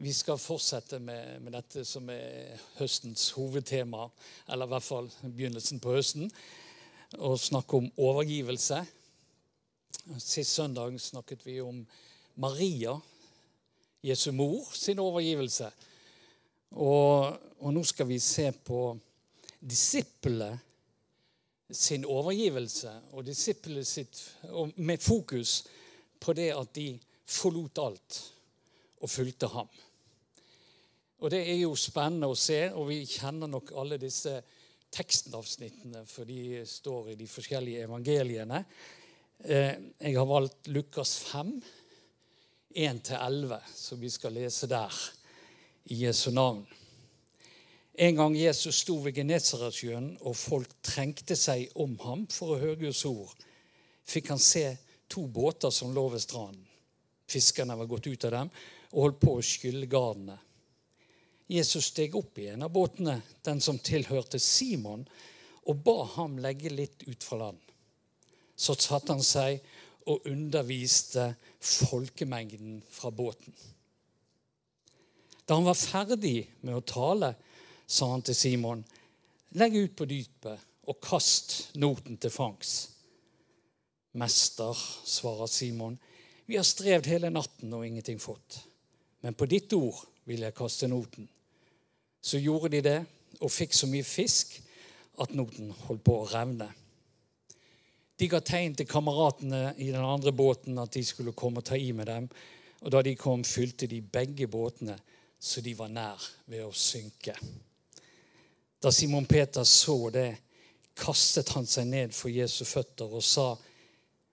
Vi skal fortsette med, med, dette som er høstens hovedtema, eller i hvert fall begynnelsen på høsten, og snakke om overgivelse. Sist søndag snakket vi om Maria, Jesu mor, sin overgivelse. Og, og nå skal vi se på disiplene sin overgivelse og disiplene sitt med fokus på det at de forlot alt og fulgte ham. Og det er jo spennende å se, og vi kjenner nok alle disse tekstavsnittene, for de står i de forskjellige evangeliene. Eh, jeg har valgt Lukas 5, 1-11, så vi skal lese der i Jesu navn. En gang Jesus sto ved Genesaretsjøen, og folk trengte seg om ham for å høre Guds ord, fikk han se to båter som lå ved stranden. Fiskerne var gått ut av dem og holdt på å skylle gardene. Jesus steg opp i en av båtene, den som tilhørte Simon, og ba ham legge litt ut fra land. Så satte han seg og underviste folkemengden fra båten. Da han var ferdig med å tale, sa han til Simon, legg ut på dypet og kast noten til fangs. Mester, svarer Simon, vi har strevd hele natten og ingenting fått. Men på ditt ord vil jeg kaste noten. Så gjorde de det og fikk så mye fisk at noten holdt på å revne. De ga tegn til kameratene i den andre båten at de skulle komme og ta i med dem. Og da de kom, fylte de begge båtene, så de var nær ved å synke. Da Simon Peter så det, kastet han seg ned for Jesu føtter og sa,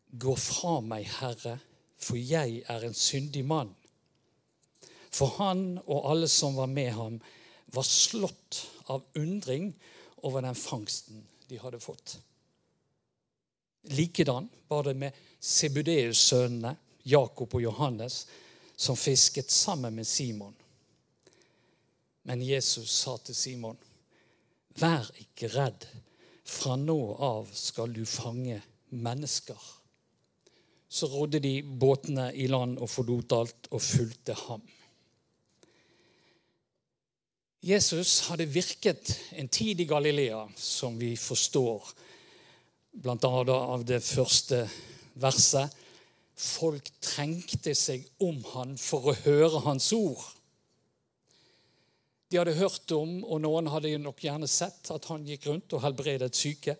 Gå fra meg, Herre, for jeg er en syndig mann. For han og alle som var med ham, var slått av undring over den fangsten de hadde fått. Likedan var det med Sebudeus-sønnene, Jakob og Johannes, som fisket sammen med Simon. Men Jesus sa til Simon, 'Vær ikke redd. Fra nå av skal du fange mennesker.' Så rodde de båtene i land og forlot alt og fulgte ham. Jesus hadde virket en tid i Galilea, som vi forstår bl.a. av det første verset. Folk trengte seg om han for å høre hans ord. De hadde hørt om, og noen hadde nok gjerne sett, at han gikk rundt og helbredet syke.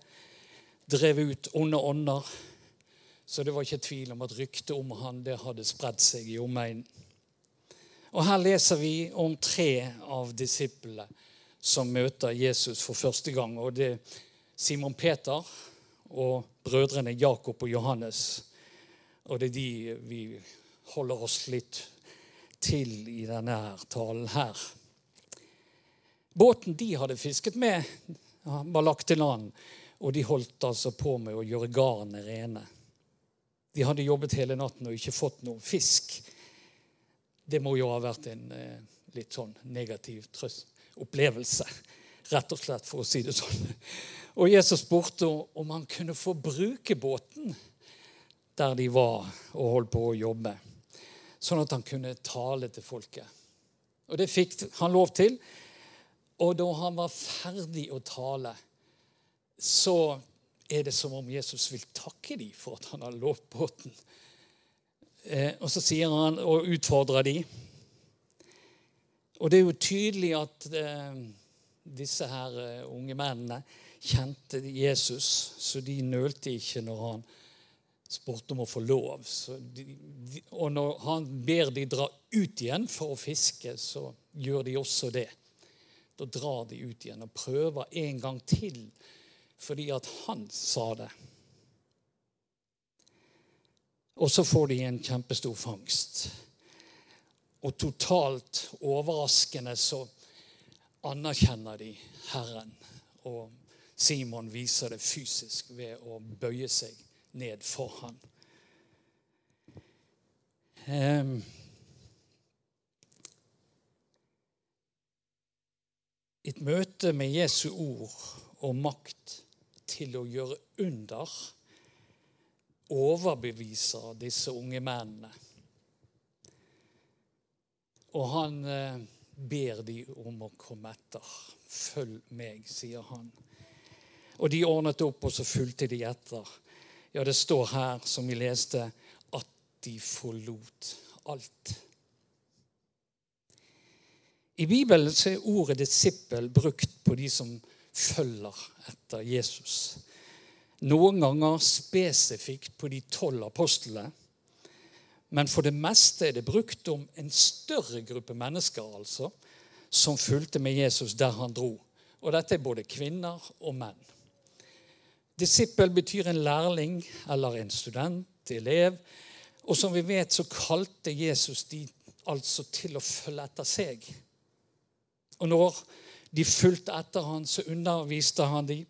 Drev ut onde ånder. Så det var ikke tvil om at ryktet om han det hadde spredd seg i omegnen. Og Her leser vi om tre av disiplene som møter Jesus for første gang. Og Det er Simon Peter og brødrene Jakob og Johannes. Og det er de vi holder oss litt til i denne talen her. Båten de hadde fisket med, var lagt til land, og de holdt altså på med å gjøre garnet rene. De hadde jobbet hele natten og ikke fått noe fisk. Det må jo ha vært en eh, litt sånn negativ opplevelse. Rett og slett, for å si det sånn. Og Jesus spurte om han kunne få bruke båten der de var og holdt på å jobbe, sånn at han kunne tale til folket. Og det fikk han lov til. Og da han var ferdig å tale, så er det som om Jesus vil takke dem for at han har lovt båten. Eh, og så sier han og utfordrer de. Og det er jo tydelig at eh, disse her eh, unge mennene kjente Jesus, så de nølte ikke når han spurte om å få lov. De, og når han ber de dra ut igjen for å fiske, så gjør de også det. Da drar de ut igjen og prøver en gang til fordi at han sa det. Og så får de en kjempestor fangst. Og totalt overraskende så anerkjenner de Herren. Og Simon viser det fysisk ved å bøye seg ned for ham. Um, et møte med Jesu ord og makt til å gjøre under overbeviser disse unge mennene. Og han eh, ber de om å komme etter. Følg meg, sier han. Og de ordnet opp, og så fulgte de etter. Ja, det står her, som vi leste, at de forlot alt. I Bibelen er ordet 'disippel' brukt på de som følger etter Jesus. Noen ganger spesifikt på de tolv apostlene. Men for det meste er det brukt om en større gruppe mennesker altså, som fulgte med Jesus der han dro. Og dette er både kvinner og menn. Disippel betyr en lærling eller en student, elev. Og som vi vet, så kalte Jesus de altså til å følge etter seg. Og når de fulgte etter han, så underviste han dem.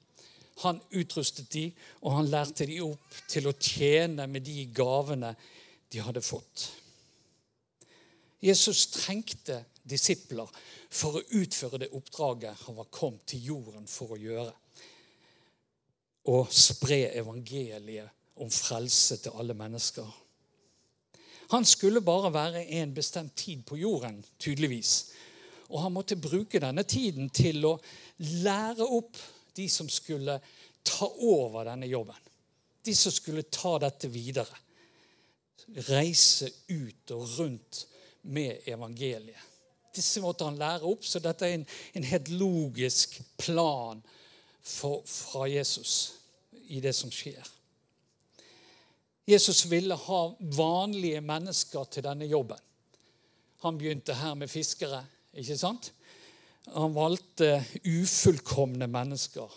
Han utrustet de, og han lærte de opp til å tjene med de gavene de hadde fått. Jesus trengte disipler for å utføre det oppdraget han var kommet til jorden for å gjøre. Å spre evangeliet om frelse til alle mennesker. Han skulle bare være en bestemt tid på jorden, tydeligvis. Og han måtte bruke denne tiden til å lære opp de som skulle ta over denne jobben. De som skulle ta dette videre reise ut og rundt med evangeliet. Disse måtte han lære opp, så dette er en, en helt logisk plan for, fra Jesus i det som skjer. Jesus ville ha vanlige mennesker til denne jobben. Han begynte her med fiskere, ikke sant? Han valgte ufullkomne mennesker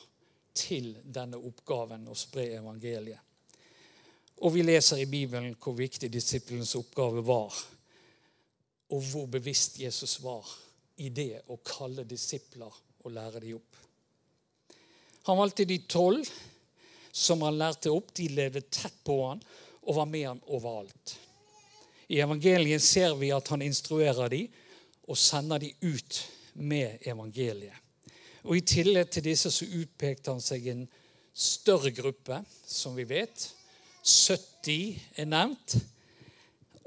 til denne oppgaven å spre evangeliet. Og vi leser i Bibelen hvor viktig disiplens oppgave var, og hvor bevisst Jesus var i det å kalle disipler og lære dem opp. Han valgte de tolv som han lærte opp. De levde tett på han og var med han overalt. I evangeliet ser vi at han instruerer dem og sender dem ut med evangeliet. Og I tillegg til disse så utpekte han seg en større gruppe, som vi vet, 70 er nevnt,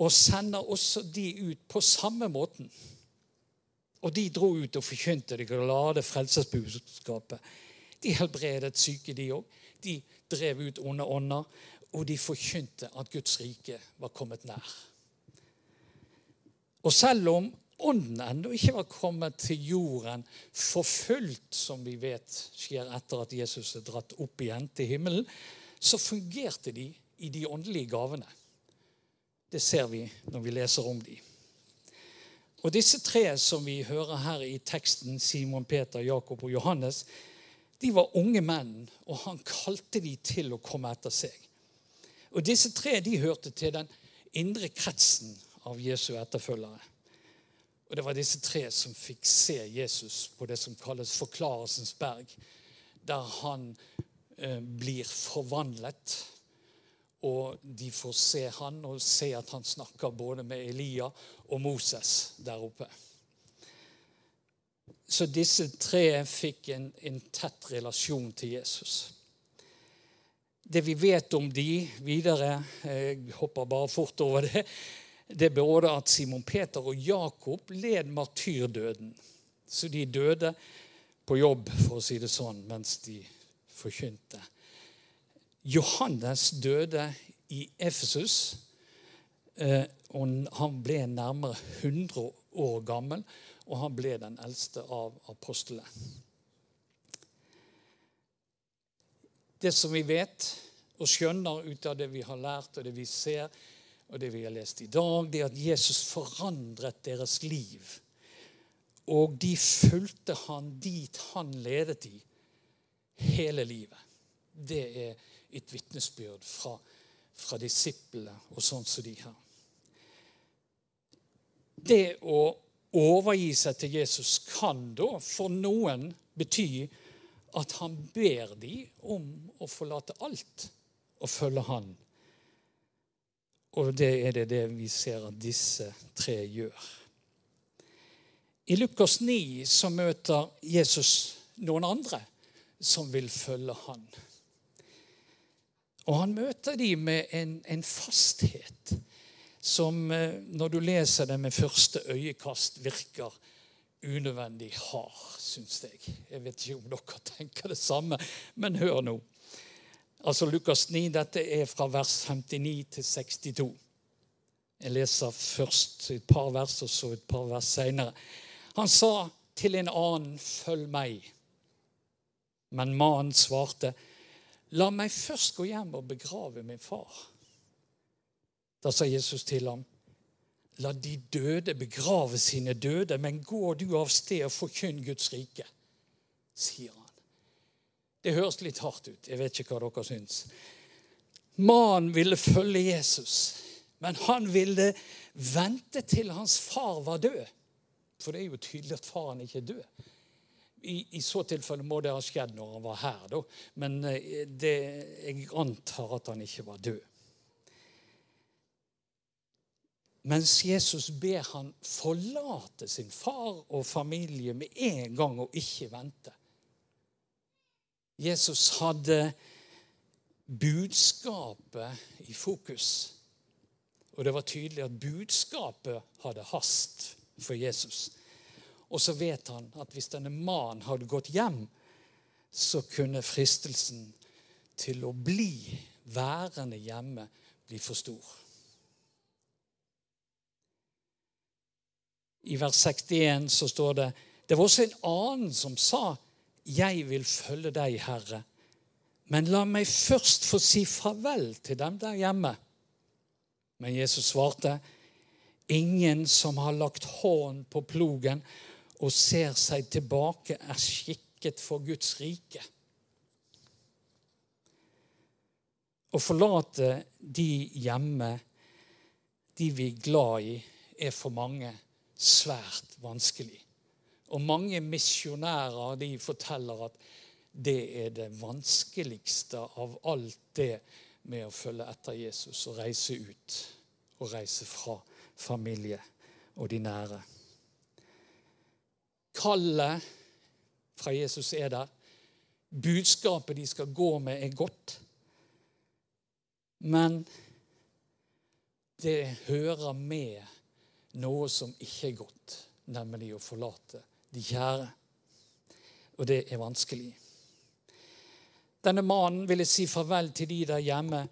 og sender også de ut på samme måten. Og de dro ut og forkynte det glade frelsesbudskapet. De helbredet syke, de òg. De drev ut onde ånder, og de forkynte at Guds rike var kommet nær. Og selv om ånden ennå ikke var kommet til jorden for som vi vet skjer etter at Jesus er dratt opp igjen til himmelen, så fungerte de i de åndelige gavene. Det ser vi når vi leser om de. Og Disse tre som vi hører her i teksten, Simon, Peter, Jakob og Johannes, de var unge menn, og han kalte de til å komme etter seg. Og Disse tre de hørte til den indre kretsen av Jesu etterfølgere. Og Det var disse tre som fikk se Jesus på det som kalles Forklarelsens berg, der han eh, blir forvandlet og de får se han og se at han snakker både med Elia og Moses der oppe. Så disse tre fikk en, en tett relasjon til Jesus. Det vi vet om de videre Jeg hopper bare fort over det. Det er både at Simon Peter og Jakob led martyrdøden. Så de døde på jobb, for å si det sånn, mens de forkynte. Johannes døde i Efesus. Eh, og han ble nærmere 100 år gammel, og han ble den eldste av apostlene. Det som vi vet og skjønner ut av det vi har lært, og det vi ser, og det vi har lest i dag, det er at Jesus forandret deres liv. Og de fulgte han dit han ledet i hele livet. Det er et vitnesbyrd fra, fra disiplene og sånn som de her. Det å overgi seg til Jesus kan da for noen bety at han ber de om å forlate alt og følge han. Og det er det, det vi ser at disse tre gjør. I Lukas 9 så møter Jesus noen andre som vil følge han. Og han møter dem med en, en fasthet som eh, når du leser det med første øyekast, virker unødvendig hard, syns jeg. Jeg vet ikke om dere tenker det samme, men hør nå. Altså Lukas 9, dette er fra vers 59 til 62. Jeg leser først et par vers, og så et par vers seinere. Han sa til en annen, 'Følg meg'. Men mannen svarte, 'La meg først gå hjem og begrave min far.' Da sa Jesus til ham, La de døde begrave sine døde, men går du av sted og forkynn Guds rike, sier han. Det høres litt hardt ut. Jeg vet ikke hva dere syns. Mannen ville følge Jesus, men han ville vente til hans far var død. For det er jo tydelig at faren ikke er død. I, I, så tilfelle må det ha skjedd når han var her, da. Men eh, det, jeg antar at han ikke var død. Mens Jesus ber han forlate sin far og familie med en gang og ikke vente. Jesus hadde budskapet i fokus. Og det var tydelig at budskapet hadde hast for Jesus. Og så vet han at hvis denne mannen hadde gått hjem, så kunne fristelsen til å bli værende hjemme bli for stor. I vers 61 så står det det var også en annen som sa, 'Jeg vil følge deg, Herre', men la meg først få si farvel til dem der hjemme. Men Jesus svarte, 'Ingen som har lagt hånd på plogen og ser seg tilbake, er skikket for Guds rike.' Å forlate de hjemme, de vi er glad i, er for mange svært vanskelig. Og mange misjonærer de forteller at det er det vanskeligste av alt det med å følge etter Jesus og reise ut. Og reise fra familie og de nære. Kallet fra Jesus er der. Budskapet de skal gå med, er godt. Men det hører med noe som ikke er godt, nemlig å forlate de kjære. Og det er vanskelig. Denne mannen ville si farvel til de der hjemme,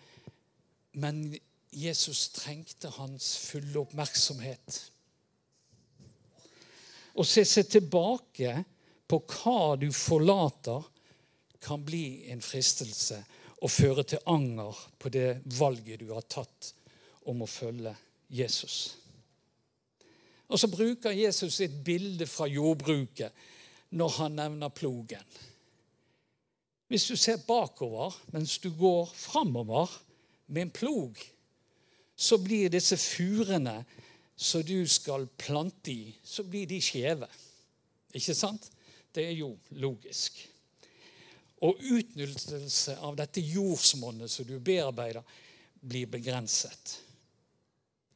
men Jesus trengte hans fulle oppmerksomhet. Å se seg tilbake på hva du forlater, kan bli en fristelse og føre til anger på det valget du har tatt om å følge Jesus. Og så bruker Jesus et bilde fra jordbruket når han nevner plogen. Hvis du ser bakover mens du går framover med en plog, så blir disse furene som du skal plante i, så blir de skjeve. Ikke sant? Det er jo logisk. Og utnyttelse av dette jordsmonnet som du bearbeider, blir begrenset.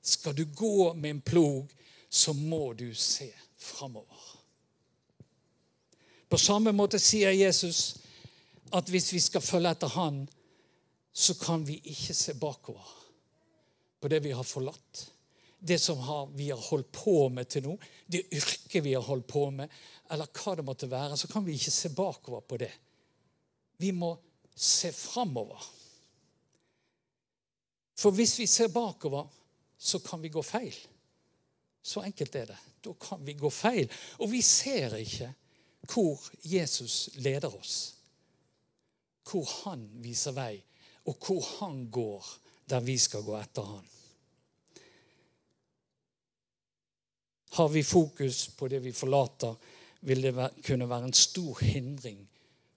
Skal du gå med en plog, så må du se framover. På samme måte sier Jesus at hvis vi skal følge etter Han, så kan vi ikke se bakover på det vi har forlatt. Det som vi har holdt på med til nå, det yrket vi har holdt på med, eller hva det måtte være, så kan vi ikke se bakover på det. Vi må se framover. For hvis vi ser bakover, så kan vi gå feil. Så enkelt er det. Da kan vi gå feil. Og vi ser ikke hvor Jesus leder oss. Hvor han viser vei, og hvor han går der vi skal gå etter han. Har vi fokus på det vi forlater, vil det kunne være en stor hindring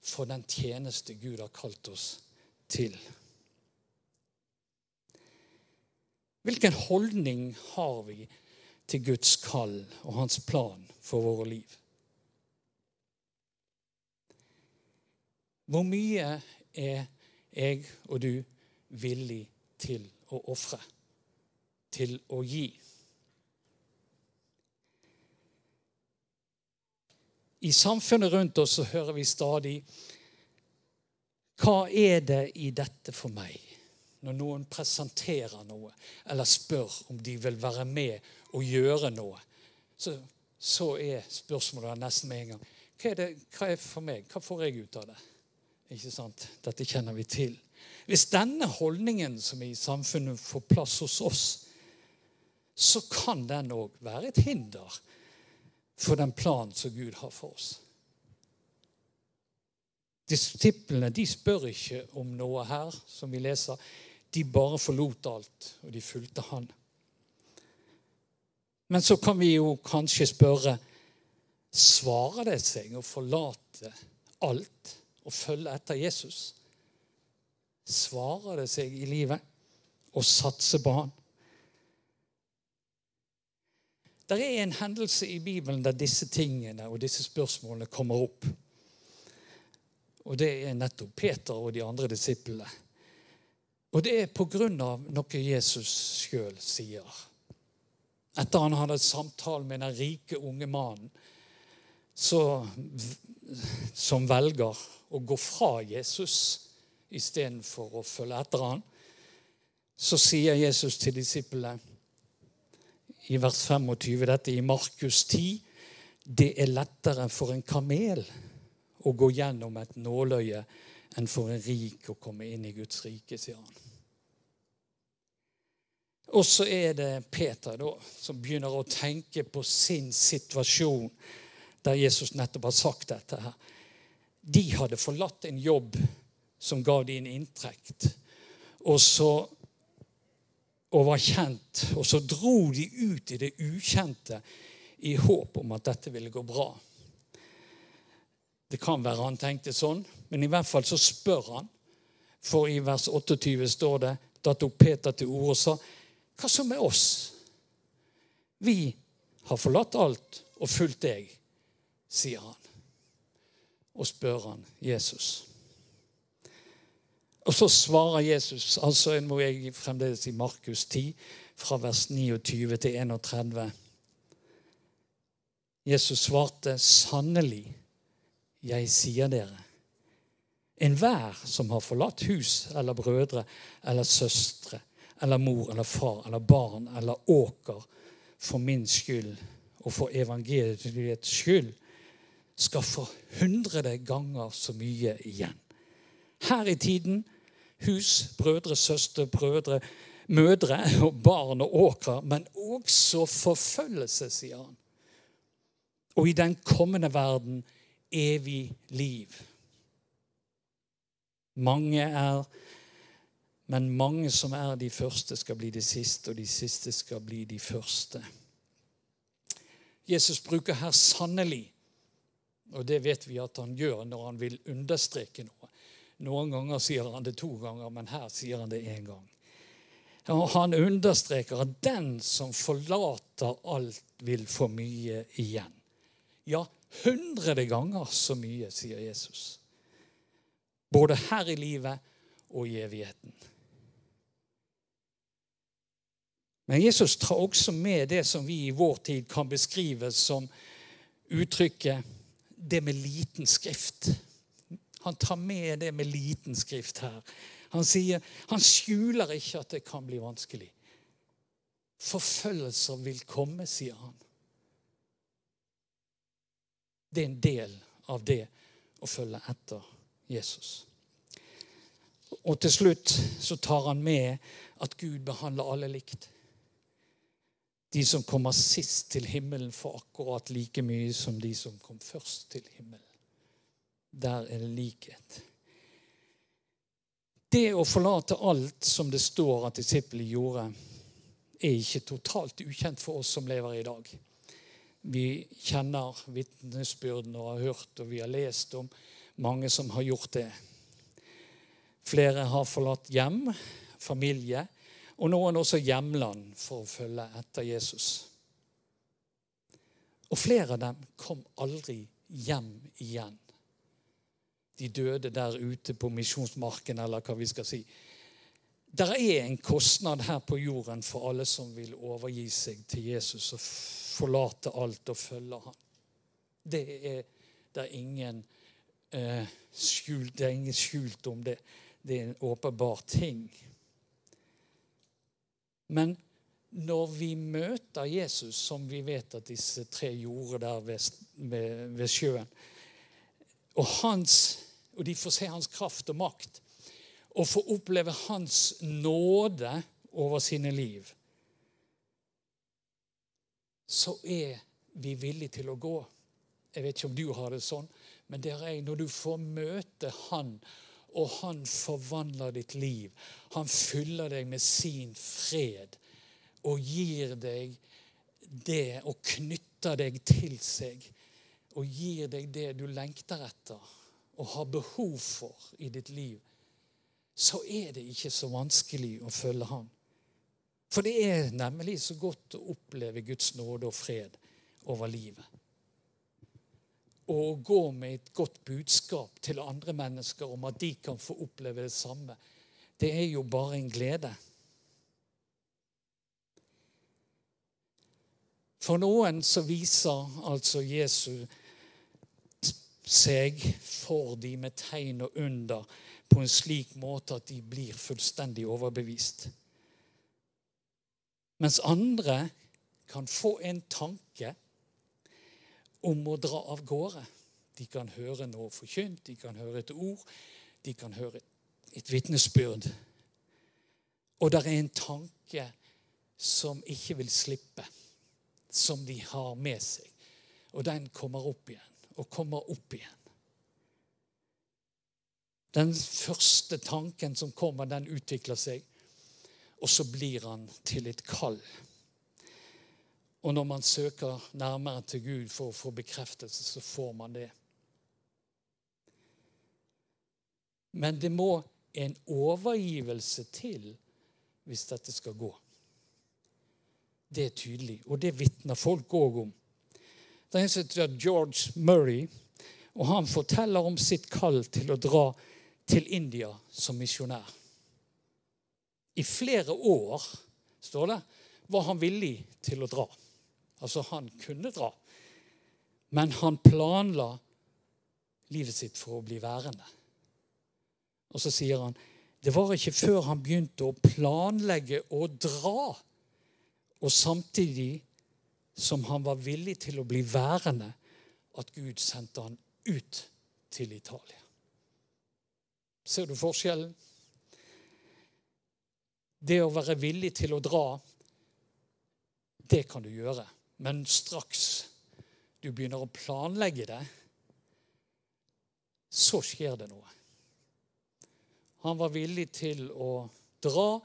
for den tjeneste Gud har kalt oss til. Hvilken holdning har vi til Guds kall og hans plan for våre liv. Hvor mye er jeg og du villig til å ofre, til å gi? I samfunnet rundt oss så hører vi stadig Hva er det i dette for meg? når noen presenterer noe eller spør om de vil være med og gjøre noe, så, så er spørsmålet nesten med en gang hva er, det, hva er for meg? Hva får jeg ut av det? Ikke sant? Dette kjenner vi til. Hvis denne holdningen som i samfunnet får plass hos oss, så kan den òg være et hinder for den planen som Gud har for oss. Disiplene de spør ikke om noe her, som vi leser. De bare forlot alt, og de fulgte Han. Men så kan vi jo kanskje spørre Svarer det seg å forlate alt og følge etter Jesus? Svarer det seg i livet å satse på Han? Det er en hendelse i Bibelen der disse tingene og disse spørsmålene kommer opp. Og det er nettopp Peter og de andre disiplene. Og det er på grunn av noe Jesus sjøl sier. Etter han hadde samtale med den rike unge mannen som velger å gå fra Jesus istedenfor å følge etter han, så sier Jesus til disiplene i vers 25, dette i Markus 10, det er lettere for en kamel å gå gjennom et nåløye enn for en rik å komme inn i Guds rike, sier han. Og så er det Peter da, som begynner å tenke på sin situasjon der Jesus nettopp har sagt dette. her. De hadde forlatt en jobb som ga dem en inntekt, og så og var kjent. Og så dro de ut i det ukjente i håp om at dette ville gå bra. Det kan være han tenkte sånn, men i hvert fall så spør han. For i vers 28 står det da tok Peter til orde og sa hva så med oss? Vi har forlatt alt og fulgt deg, sier han. Og spør han Jesus. Og så svarer Jesus, altså må jeg fremdeles i Markus 10, fra vers 29 til 31. Jesus svarte sannelig jeg sier dere, enhver som har forlatt hus eller brødre eller søstre eller mor eller far eller barn eller åker for min skyld og for evangeliets skyld, skal få hundrede ganger så mye igjen. Her i tiden hus, brødre, søstre, brødre, mødre og barn og åkre, men også forfølgelse, sier han. Og i den kommende verden evig liv. Mange er Men mange som er de første, skal bli de siste, og de siste skal bli de første. Jesus bruker her 'sannelig', og det vet vi at han gjør når han vil understreke noe. Noen ganger sier han det to ganger, men her sier han det én gang. Han understreker at den som forlater alt, vil få mye igjen. Ja, hundrede ganger så mye, sier Jesus. Både her i livet og i evigheten. Men Jesus tar også med det som vi i vår tid kan beskrive som uttrykket 'det med liten skrift'. Han tar med det med liten skrift her. Han sier, han skjuler ikke at det kan bli vanskelig. Forfølgelser vil komme, sier han. Det er en del av det å følge etter Jesus. Og til slutt så tar han med at Gud behandler alle likt. De som kommer sist til himmelen, får akkurat like mye som de som kom først til himmelen. Der er det likhet. Det å forlate alt som det står at disiplene gjorde, er ikke totalt ukjent for oss som lever i dag. Vi kjenner vitnesbyrdene og har hørt og vi har lest om mange som har gjort det. Flere har forlatt hjem, familie, og noen også hjemland for å følge etter Jesus. Og flere av dem kom aldri hjem igjen. De døde der ute på misjonsmarken, eller hva vi skal si. Der er en kostnad her på jorden for alle som vil overgi seg til Jesus og forlate alt og følge ham. Det er, det ingen eh, skjult, det er ingen skjult om det. Det er en åpenbar ting. Men når vi møter Jesus, som vi vet at disse tre gjorde der ved, sjøen, og, hans, og de får se hans kraft og makt, og får oppleve hans nåde over sine liv, så er vi villige til å gå. Jeg vet ikke om du har det sånn, men det er jeg. Når du får møte Han, og Han forvandler ditt liv Han fyller deg med sin fred og gir deg det og knytter deg til seg og gir deg det du lengter etter og har behov for i ditt liv, så er det ikke så vanskelig å følge Han. For det er nemlig så godt å oppleve Guds nåde og fred over livet. Å gå med et godt budskap til andre mennesker om at de kan få oppleve det samme, det er jo bare en glede. For noen så viser altså Jesus seg for de med tegn og under på en slik måte at de blir fullstendig overbevist. Mens andre kan få en tanke om å dra av gårde. De kan høre noe forkynt, de kan høre et ord, de kan høre et vitnesbyrd. Og det er en tanke som ikke vil slippe, som de har med seg. Og den kommer opp igjen og kommer opp igjen. Den første tanken som kommer, den utvikler seg, og så blir han til et kall. Og når man søker nærmere til Gud for å få bekreftelse, så får man det. Men det må en overgivelse til hvis dette skal gå. Det er tydelig, og det vitner folk òg om. Det en som heter George Murray, og han forteller om sitt kall til å dra til India som misjonær. I flere år, står det, var han villig til å dra. Altså, han kunne dra. Men han planla livet sitt for å bli værende. Og så sier han det var ikke før han begynte å planlegge å dra, og samtidig som han var villig til å bli værende, at Gud sendte han ut til Italia. Ser du forskjellen? Det å være villig til å dra, det kan du gjøre. Men straks du begynner å planlegge det, så skjer det noe. Han var villig til å dra,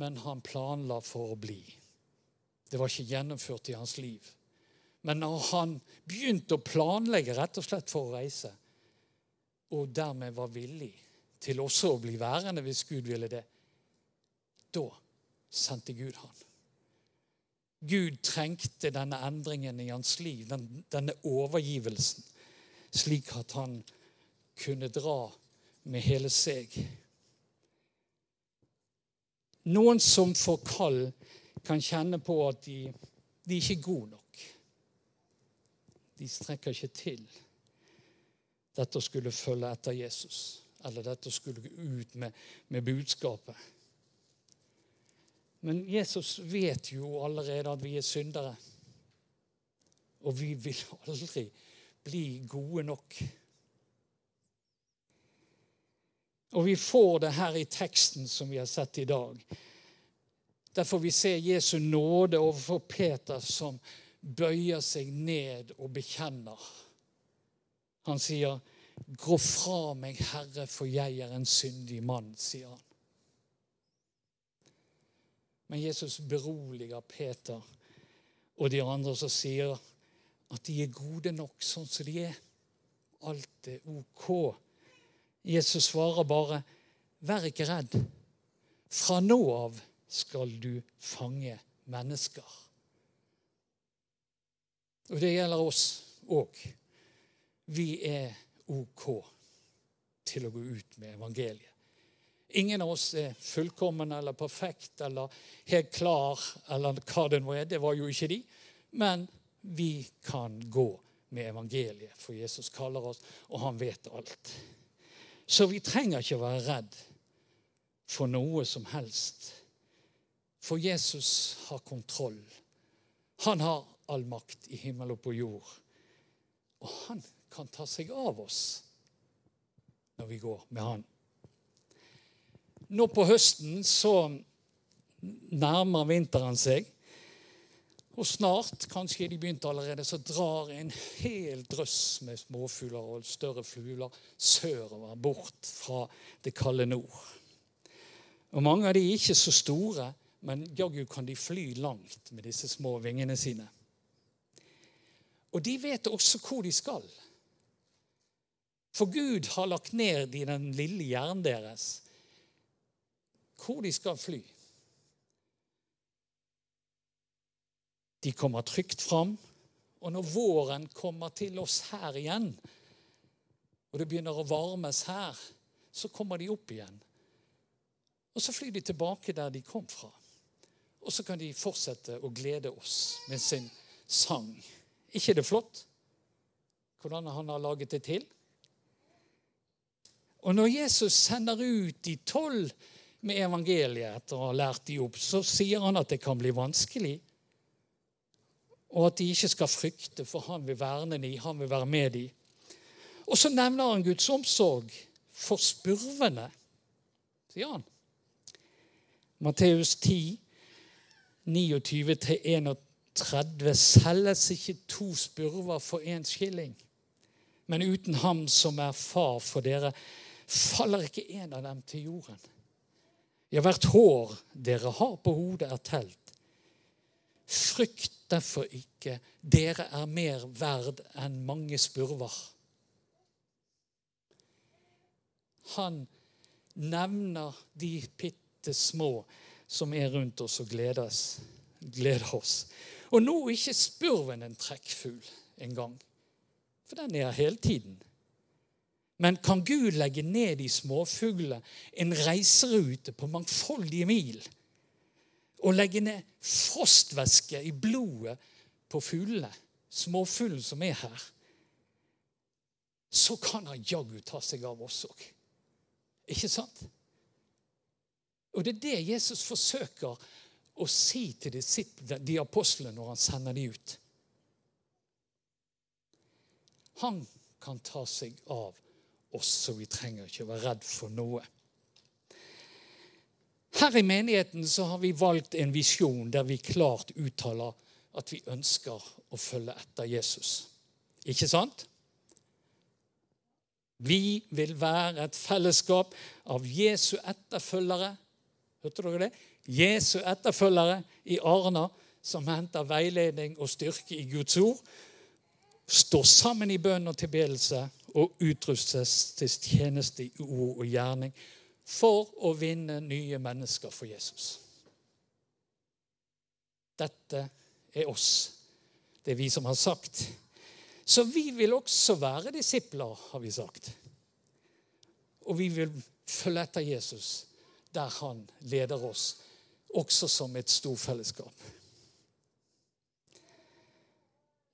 men han planla for å bli. Det var ikke gjennomført i hans liv. Men når han begynte å planlegge rett og slett for å reise, og dermed var villig til også å bli værende hvis Gud ville det, da sendte Gud han. Gud trengte denne endringen i hans liv, den, denne overgivelsen, slik at han kunne dra med hele seg. Noen som får kall, kan kjenne på at de, de ikke er gode nok. De strekker ikke til dette å skulle følge etter Jesus, eller dette å skulle gå ut med, med budskapet. Men Jesus vet jo allerede at vi er syndere. Og vi vil aldri bli gode nok. Og vi får det her i teksten som vi har sett i dag. Derfor vi ser Jesu nåde overfor Peter, som bøyer seg ned og bekjenner. Han sier, 'Gå fra meg, Herre, for jeg er en syndig mann', sier han. Men Jesus beroliger Peter og de andre som sier at de er gode nok sånn som de er. Alt er OK. Jesus svarer bare, 'Vær ikke redd. Fra nå av skal du fange mennesker.' Og det gjelder oss òg. Vi er OK til å gå ut med evangeliet. Ingen av oss er fullkommen eller perfekt eller helt klar eller hva det nå er. Det var jo ikke de. Men vi kan gå med evangeliet, for Jesus kaller oss, og han vet alt. Så vi trenger ikke å være redd for noe som helst. For Jesus har kontroll. Han har all makt i himmel og på jord. Og han kan ta seg av oss når vi går med han. Nå på høsten så nærmer vinteren seg. Og snart, kanskje de begynte allerede, så drar en hel drøss med småfugler og større fugler sørover, bort fra det kalde nord. Og Mange av de er ikke så store, men jaggu kan de fly langt med disse små vingene sine. Og de vet også hvor de skal. For Gud har lagt ned i den lille hjernen deres hvor de skal fly. De kommer trygt fram. Og når våren kommer til oss her igjen, og det begynner å varmes her, så kommer de opp igjen. Og så flyr de tilbake der de kom fra. Og så kan de fortsette å glede oss med sin sang. ikke det flott? Hvordan han har laget det til? Og når Jesus sender ut de tolv med evangeliet etter å ha lært de opp, så sier han at det kan bli vanskelig. Og at de ikke skal frykte, for han vil verne dem, han vil være med dem. Og så nevner han Guds omsorg for spurvene, sier han. Matteus 10, 29-31 selges ikke to spurver for én skilling. Men uten ham som er far for dere, faller ikke en av dem til jorden. Ja, hvert hår dere har på hodet, er telt. Frykt derfor ikke. Dere er mer verd enn mange spurver. Han nevner de bitte små som er rundt oss og gleder oss. Og nå er ikke spurven en trekkfugl engang, for den er hele tiden. Men kan Gud legge ned i småfuglene en reiserute på mangfoldige mil og legge ned frostvæske i blodet på fuglene, småfuglene som er her, så kan han jaggu ta seg av oss òg. Ikke sant? Og det er det Jesus forsøker å si til de apostlene når han sender dem ut. Han kan ta seg av oss, så vi trenger ikke å være redd for noe. Her i menigheten så har vi valgt en visjon der vi klart uttaler at vi ønsker å følge etter Jesus. Ikke sant? Vi vil være et fellesskap av Jesu etterfølgere. Hørte dere det? Jesu etterfølgere i Arna som henter veiledning og styrke i Guds ord. Står sammen i bønn og tilbedelse og utrustes til tjeneste i ord og gjerning for å vinne nye mennesker for Jesus. Dette er oss. Det er vi som har sagt. Så vi vil også være disipler, har vi sagt. Og vi vil følge etter Jesus der han leder oss, også som et storfellesskap.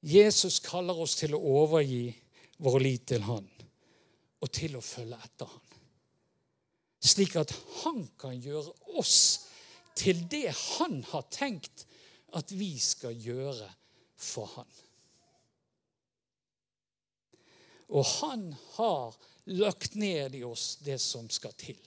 Jesus kaller oss til å overgi vår lit til Han og til å følge etter Han. Slik at Han kan gjøre oss til det Han har tenkt at vi skal gjøre for Han. Og Han har lagt ned i oss det som skal til.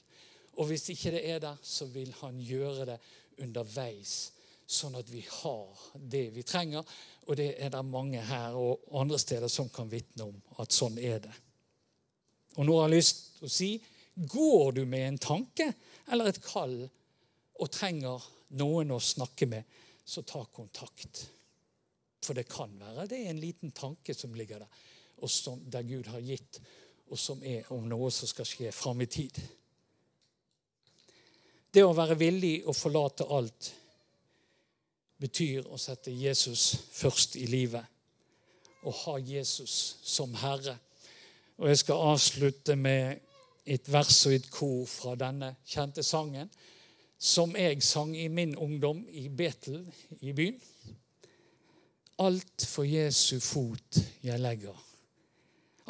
Og hvis ikke det er der, så vil Han gjøre det underveis, sånn at vi har det vi trenger og det er det mange her og andre steder som kan vitne om at sånn er det. Og nå har jeg lyst til å si går du med en tanke eller et kall og trenger noen å snakke med, så ta kontakt. For det kan være det er en liten tanke som ligger der, og som, der Gud har gitt, og som er om noe som skal skje fram i tid. Det å være villig å forlate alt betyr å sette Jesus først i livet. Å ha Jesus som Herre. Og Jeg skal avslutte med et vers og et kor fra denne kjente sangen, som jeg sang i min ungdom i Betel i byen. Alt for Jesu fot jeg legger.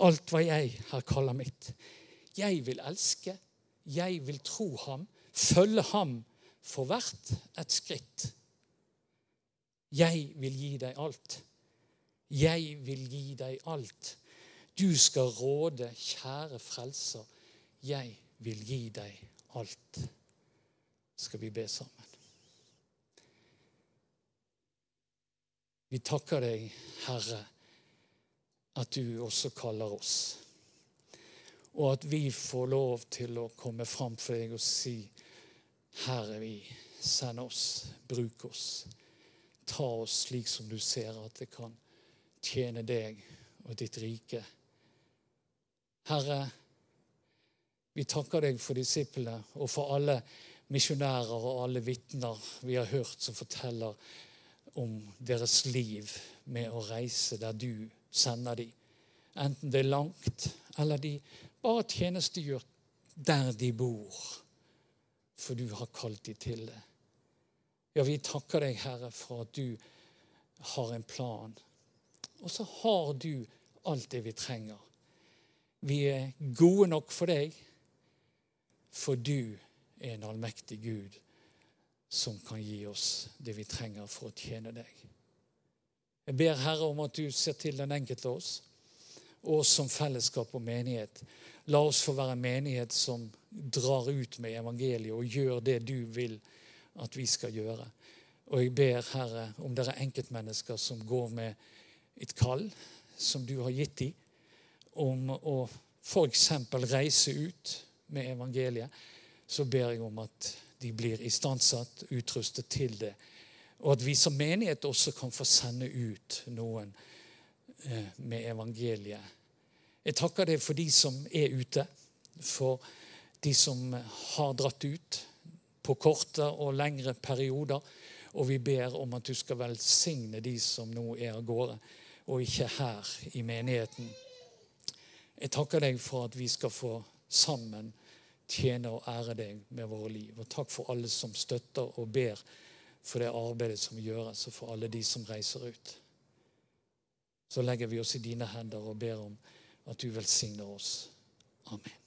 Alt hva jeg her kaller mitt. Jeg vil elske, jeg vil tro ham, følge ham for hvert et skritt. Jeg vil gi deg alt. Jeg vil gi deg alt. Du skal råde, kjære frelser. Jeg vil gi deg alt. Skal vi be sammen? Vi takker deg, Herre, at du også kaller oss. Og at vi får lov til å komme fram for deg og si, Herre, vi, send oss, bruk oss. Ta oss slik som du ser at det kan tjene deg og ditt rike. Herre, vi takker deg for disiplene og for alle misjonærer og alle vitner vi har hørt som forteller om deres liv med å reise der du sender dem. Enten det er langt, eller de bare tjenestegjør der de bor, for du har kalt dem til det. Ja, vi takker deg, Herre, for at du har en plan. Og så har du alt det vi trenger. Vi er gode nok for deg, for du er en allmektig Gud som kan gi oss det vi trenger for å tjene deg. Jeg ber Herre om at du ser til den enkelte av oss, og som fellesskap og menighet. La oss få være en menighet som drar ut med evangeliet og gjør det du vil at vi skal gjøre. Og jeg ber, Herre, om det er enkeltmennesker som går med et kall som du har gitt dem, om å f.eks. reise ut med evangeliet, så ber jeg om at de blir istandsatt, utrustet til det. Og at vi som menighet også kan få sende ut noen eh, med evangeliet. Jeg takker deg for de som er ute, for de som har dratt ut på korte og lengre perioder. Og vi ber om at du skal velsigne de som nå er av gårde, og ikke her i menigheten. Jeg takker deg for at vi skal få sammen tjene og ære deg med våre liv. Og takk for alle som støtter og ber for det arbeidet som gjøres, og for alle de som reiser ut. Så legger vi oss i dine hender og ber om at du velsigner oss. Amen.